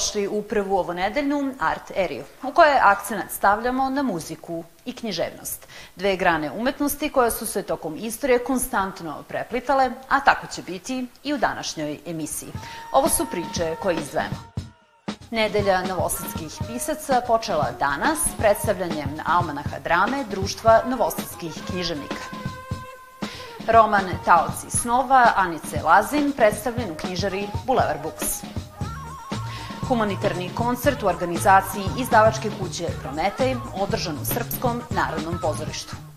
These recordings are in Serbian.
Dobrodošli u prvu ovonedeljnu Art Eriju, u kojoj akcenat stavljamo na muziku i književnost. Dve grane umetnosti koje su se tokom istorije konstantno preplitale, a tako će biti i u današnjoj emisiji. Ovo su priče koje izdvajamo. Nedelja novosadskih pisaca počela danas predstavljanjem almanaha drame Društva novosadskih književnika. Roman Taoci snova Anice Lazin predstavljen u knjižari Boulevard Books humanitarni koncert u organizaciji izdavačke kuće Prometej održan u Srpskom narodnom pozorištu.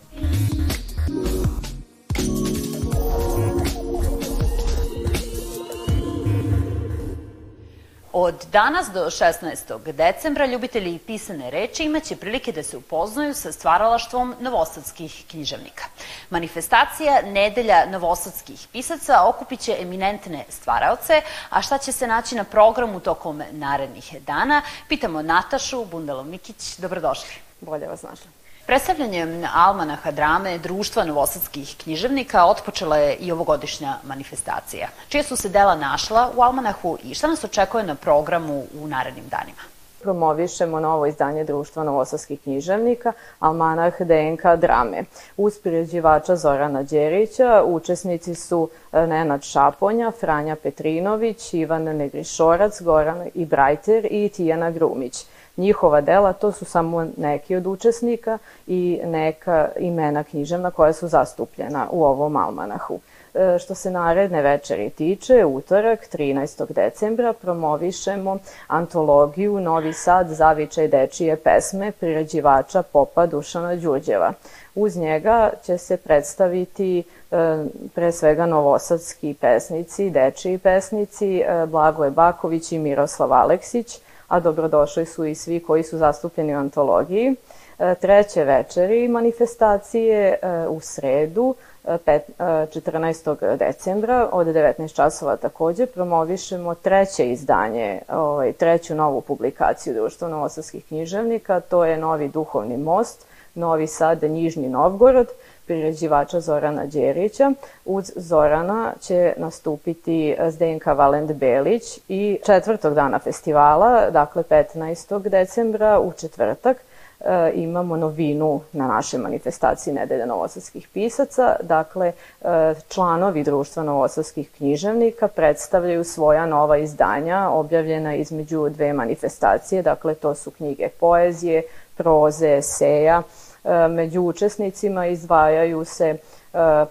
Od danas do 16. decembra ljubitelji pisane reči imaće prilike da se upoznaju sa stvaralaštvom novosadskih književnika. Manifestacija Nedelja novosadskih pisaca okupit će eminentne stvaraoce, a šta će se naći na programu tokom narednih dana? Pitamo Natašu Bundalov-Mikić. Dobrodošli. Bolje vas našla. Predstavljanjem almanaha drame Društva novosadskih književnika otpočela je i ovogodišnja manifestacija. Čije su se dela našla u almanahu i šta nas očekuje na programu u narednim danima? promovišemo novo izdanje Društva novosadskih književnika, Almanah DNK drame. Uz priređivača Zorana Đerića učesnici su e, Nenad Šaponja, Franja Petrinović, Ivan Negrišorac, Goran Ibrajter i Tijana Grumić njihova dela, to su samo neki od učesnika i neka imena književna koja su zastupljena u ovom almanahu. E, što se naredne večeri tiče, utorak 13. decembra promovišemo antologiju Novi Sad zavičaj dečije pesme priređivača popa Dušana Đurđeva. Uz njega će se predstaviti e, pre svega novosadski pesnici, dečiji pesnici, e, Blagoje Baković i Miroslav Aleksić, a dobrodošli su i svi koji su zastupljeni u antologiji. E, treće večeri manifestacije e, u sredu, 14. E, decembra od 19 časova takođe promovišemo treće izdanje, ovaj, treću novu publikaciju Društva Novosadskih književnika, to je Novi duhovni most, Novi Sad, Njižni Novgorod, priređivača Zorana Đerića. Uz Zorana će nastupiti Zdenka Valent Belić i četvrtog dana festivala, dakle 15. decembra u četvrtak, e, imamo novinu na našoj manifestaciji Nedelja novosadskih pisaca. Dakle, e, članovi Društva novosadskih književnika predstavljaju svoja nova izdanja objavljena između dve manifestacije. Dakle, to su knjige poezije, proze, eseja, E, među učesnicima izdvajaju se e,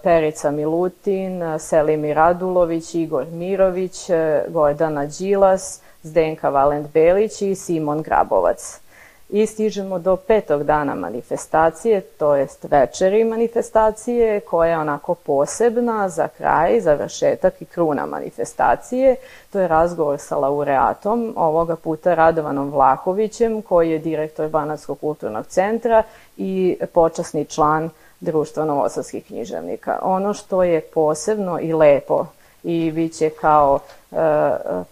Perica Milutin, Selimir Radulović, Igor Mirović, e, Gordana Đilas, Zdenka Valent Belić i Simon Grabovac. I stižemo do petog dana manifestacije, to jest večeri manifestacije, koja je onako posebna za kraj, završetak i kruna manifestacije. To je razgovor sa laureatom, ovoga puta Radovanom Vlahovićem, koji je direktor Banatskog kulturnog centra i počasni član Društva novosadskih književnika. Ono što je posebno i lepo i bit će kao e,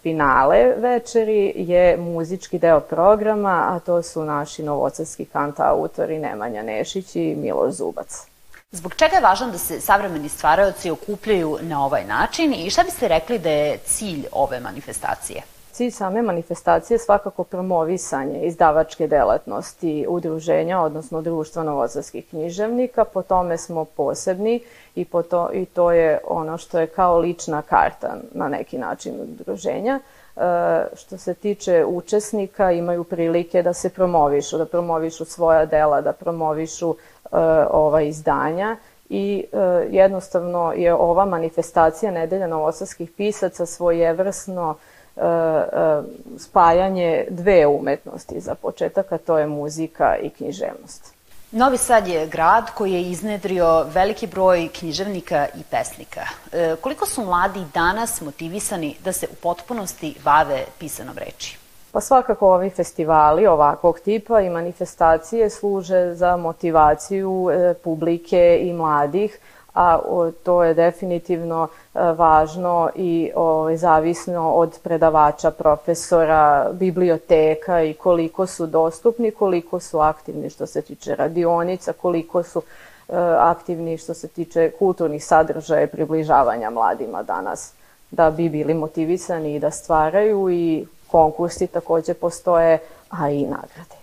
finale večeri je muzički deo programa, a to su naši novosadski kanta autori Nemanja Nešić i Miloš Zubac. Zbog čega je važno da se savremeni stvaraoci okupljaju na ovaj način i šta biste rekli da je cilj ove manifestacije? Cilj same manifestacije je svakako promovisanje izdavačke delatnosti udruženja, odnosno društva novosadskih književnika. Po tome smo posebni i, po to, i to je ono što je kao lična karta na neki način udruženja. E, što se tiče učesnika, imaju prilike da se promovišu, da promovišu svoja dela, da promovišu e, ova izdanja i e, jednostavno je ova manifestacija Nedelja novosadskih pisaca svojevrsno e, spajanje dve umetnosti za početak, a to je muzika i književnost. Novi Sad je grad koji je iznedrio veliki broj književnika i pesnika. E, koliko su mladi danas motivisani da se u potpunosti bave pisanom reči? Pa svakako ovi festivali ovakvog tipa i manifestacije služe za motivaciju publike i mladih, a to je definitivno e, važno i ovaj, zavisno od predavača, profesora, biblioteka i koliko su dostupni, koliko su aktivni što se tiče radionica, koliko su e, aktivni što se tiče kulturnih sadržaja i približavanja mladima danas da bi bili motivisani i da stvaraju i konkursi takođe postoje, a i nagrade.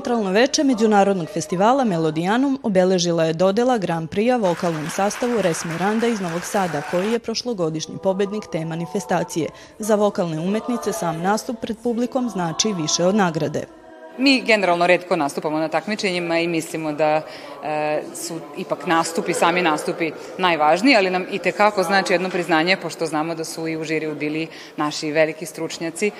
Centralno veče Međunarodnog festivala Melodijanum obeležila je dodela Grand Prix-a vokalnom sastavu Res Miranda iz Novog Sada, koji je prošlogodišnji pobednik te manifestacije. Za vokalne umetnice sam nastup pred publikom znači više od nagrade. Mi generalno redko nastupamo na takmičenjima i mislimo da su ipak nastupi, sami nastupi najvažniji, ali nam i tekako znači jedno priznanje, pošto znamo da su i u žiriju bili naši veliki stručnjaci, e,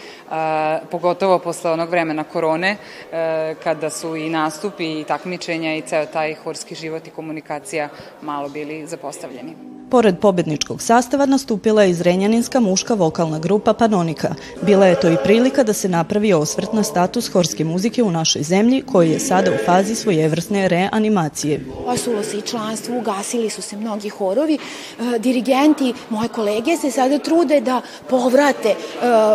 pogotovo posle onog vremena korone, e, kada su i nastupi i takmičenja i ceo taj horski život i komunikacija malo bili zapostavljeni. Pored pobedničkog sastava nastupila je izrenjaninska muška vokalna grupa Panonika. Bila je to i prilika da se napravi osvrt na status horske muzike u našoj zemlji, koji je sada u fazi svojevrsne reanimacije. Osulo se i članstvo, ugasili su se mnogi horovi. E, dirigenti, moje kolege se sada trude da povrate e,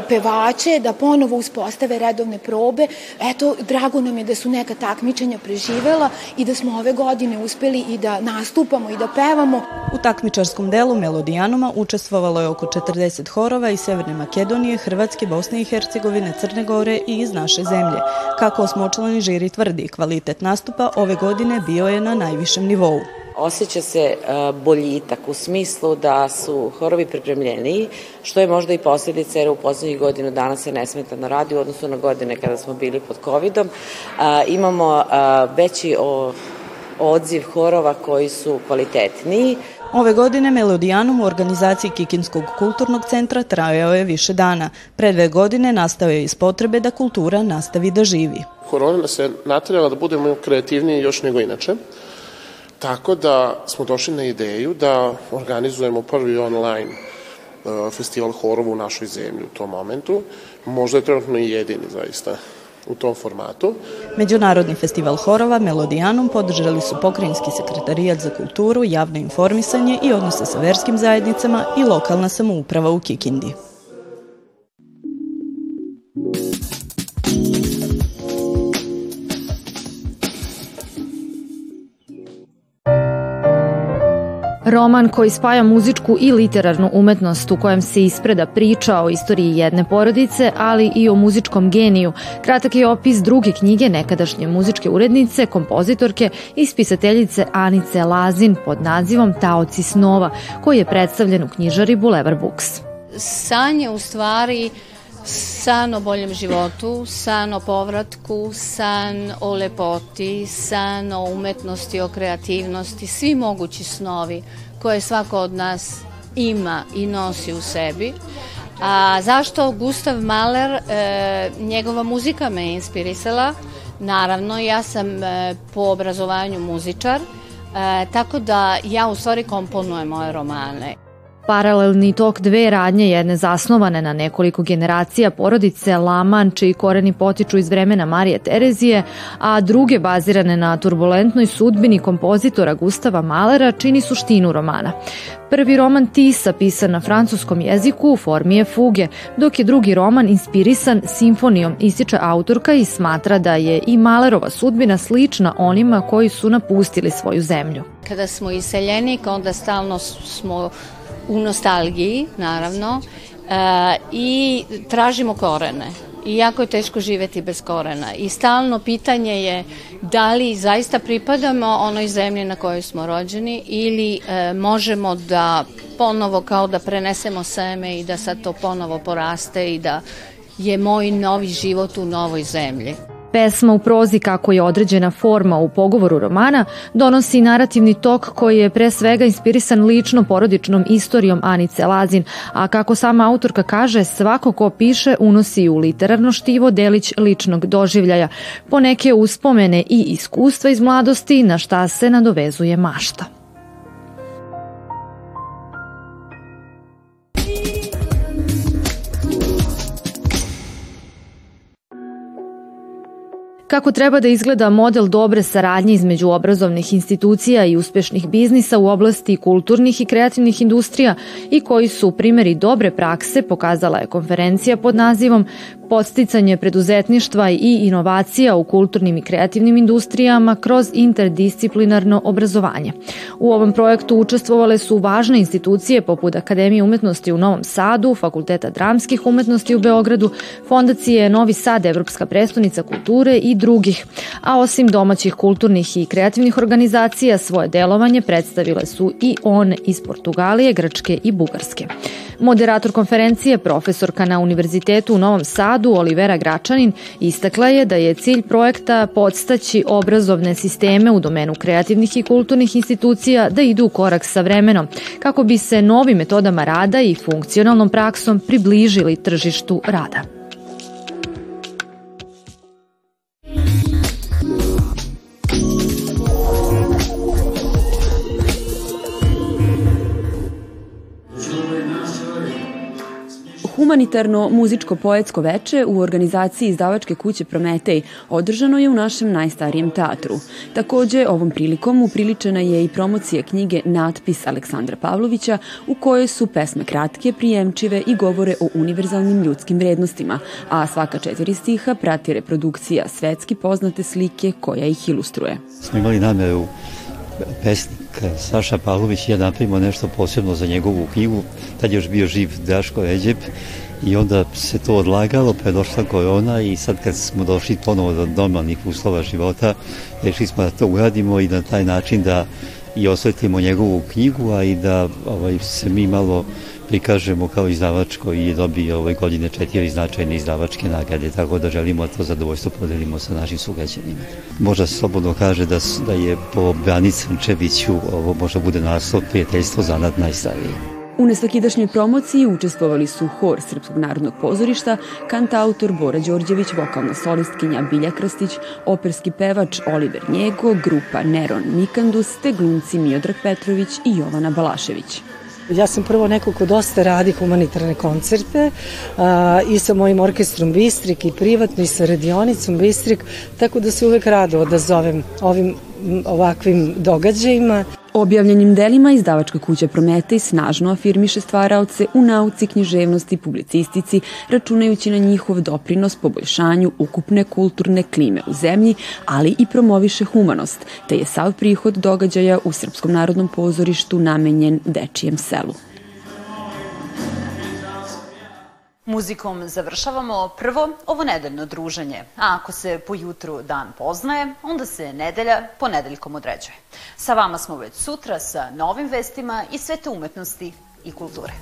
pevače, da ponovo uspostave redovne probe. Eto, drago nam je da su neka takmičenja preživela i da smo ove godine uspeli i da nastupamo i da pevamo. U takmičar Crnogorskom delu Melodijanuma učestvovalo je oko 40 horova iz Severne Makedonije, Hrvatske, Bosne i Hercegovine, Crne Gore i iz naše zemlje. Kako osmočlani žiri tvrdi, kvalitet nastupa ove godine bio je na najvišem nivou. Oseća se e, boljitak u smislu da su horovi pripremljeniji, što je možda i posljedica jer u poslednjih godinu dana se nesmetano radi u odnosu na godine kada smo bili pod covidom. Imamo veći odziv horova koji su kvalitetniji. Ove godine Melodijanum u organizaciji Kikinskog kulturnog centra trajao je više dana. Pre dve godine nastao je iz potrebe da kultura nastavi da živi. Korona nas je natrjala da budemo kreativniji još nego inače. Tako da smo došli na ideju da organizujemo prvi online uh, festival horova u našoj zemlji u tom momentu. Možda je trenutno i jedini zaista u tom formatu. Međunarodni festival horova Melodijanum podržali su pokrajinski sekretarijat za kulturu, javno informisanje i odnose sa verskim zajednicama i lokalna samouprava u Kikindi. Roman koji spaja muzičku i literarnu umetnost u kojem se ispreda priča o istoriji jedne porodice, ali i o muzičkom geniju. Kratak je opis druge knjige nekadašnje muzičke urednice, kompozitorke i spisateljice Anice Lazin pod nazivom Taoci snova, koji je predstavljen u knjižari Boulevard Books. San je u stvari san o boljem životu, san o povratku, san o lepoti, san o umetnosti, o kreativnosti, svi mogući snovi koje svako od nas ima i nosi u sebi. A zašto Gustav Mahler, e, njegova muzika me inspirisala, naravno ja sam e, po obrazovanju muzičar, e, tako da ja u stvari komponujem moje romane. Paralelni tok dve radnje, jedne zasnovane na nekoliko generacija porodice Laman, čiji koreni potiču iz vremena Marije Terezije, a druge bazirane na turbulentnoj sudbini kompozitora Gustava Malera, čini suštinu romana. Prvi roman Tisa, pisan na francuskom jeziku, u formi je fuge, dok je drugi roman inspirisan simfonijom, ističe autorka i smatra da je i Malerova sudbina slična onima koji su napustili svoju zemlju. Kada smo iseljenik, onda stalno smo u nostalgiji, naravno, e, i tražimo korene. I jako je teško živeti bez korena. I stalno pitanje je da li zaista pripadamo onoj zemlji na kojoj smo rođeni ili e, možemo da ponovo kao da prenesemo seme i da sad to ponovo poraste i da je moj novi život u novoj zemlji. Pesma u prozi kako je određena forma u pogovoru romana donosi narativni tok koji je pre svega inspirisan lično porodičnom istorijom Anice Lazin, a kako sama autorka kaže, svako ko piše unosi u literarno štivo delić ličnog doživljaja, po neke uspomene i iskustva iz mladosti na šta se nadovezuje mašta. Kako treba da izgleda model dobre saradnje između obrazovnih institucija i uspešnih biznisa u oblasti kulturnih i kreativnih industrija i koji su primeri dobre prakse, pokazala je konferencija pod nazivom podsticanje preduzetništva i inovacija u kulturnim i kreativnim industrijama kroz interdisciplinarno obrazovanje. U ovom projektu učestvovale su važne institucije poput Akademije umetnosti u Novom Sadu, Fakulteta dramskih umetnosti u Beogradu, Fondacije Novi Sad, Evropska prestonica kulture i drugih. A osim domaćih kulturnih i kreativnih organizacija, svoje delovanje predstavile su i one iz Portugalije, Grčke i Bugarske. Moderator konferencije, profesorka na Univerzitetu u Novom Sadu, Olivera Gračanin, istakla je da je cilj projekta podstaći obrazovne sisteme u domenu kreativnih i kulturnih institucija da idu u korak sa vremenom, kako bi se novim metodama rada i funkcionalnom praksom približili tržištu rada. Humanitarno muzičko-poetsko veče u organizaciji izdavačke kuće Prometej održano je u našem najstarijem teatru. Takođe, ovom prilikom upriličena je i promocija knjige Natpis Aleksandra Pavlovića u kojoj su pesme kratke, prijemčive i govore o univerzalnim ljudskim vrednostima, a svaka četiri stiha prati reprodukcija svetski poznate slike koja ih ilustruje. Smo imali nameru pesnik Saša Pavlović i ja napravimo nešto posebno za njegovu knjigu. Tad je još bio živ Daško Eđep i onda se to odlagalo, pa je došla korona i sad kad smo došli ponovo do normalnih uslova života, rešili smo da to uradimo i na taj način da i osvetimo njegovu knjigu, a i da ovaj, se mi malo prikažemo kao izdavač koji je dobio ove godine četiri značajne izdavačke nagrade, tako da želimo to zadovoljstvo podelimo sa našim sugrađanima. Možda slobodno kaže da, da je po Branici Sančeviću ovo možda bude naslov prijateljstvo zanad najstariji. U nesvakidašnjoj promociji učestvovali su hor Srpskog narodnog pozorišta, kantautor Bora Đorđević, vokalna solistkinja Bilja Krstić, operski pevač Oliver Njego, grupa Neron Nikandus, te glumci Miodrag Petrović i Jovana Balašević. Ja sam prvo neko ko dosta radi humanitarne koncerte a, i sa mojim orkestrom Bistrik i privatno i sa radionicom Bistrik, tako da se uvek rado odazovem ovim ovakvim događajima. Objavljenim delima izdavačka kuća Prometej snažno afirmiše stvaraoce u nauci, književnosti publicistici, računajući na njihov doprinos poboljšanju ukupne kulturne klime u zemlji, ali i promoviše humanost, te je sav prihod događaja u Srpskom narodnom pozorištu namenjen dečijem selu. Muzikom završavamo prvo ovo nedeljno druženje, a ako se po jutru dan poznaje, onda se nedelja ponedeljkom određuje. Sa vama smo već sutra sa novim vestima i svete umetnosti i kulture.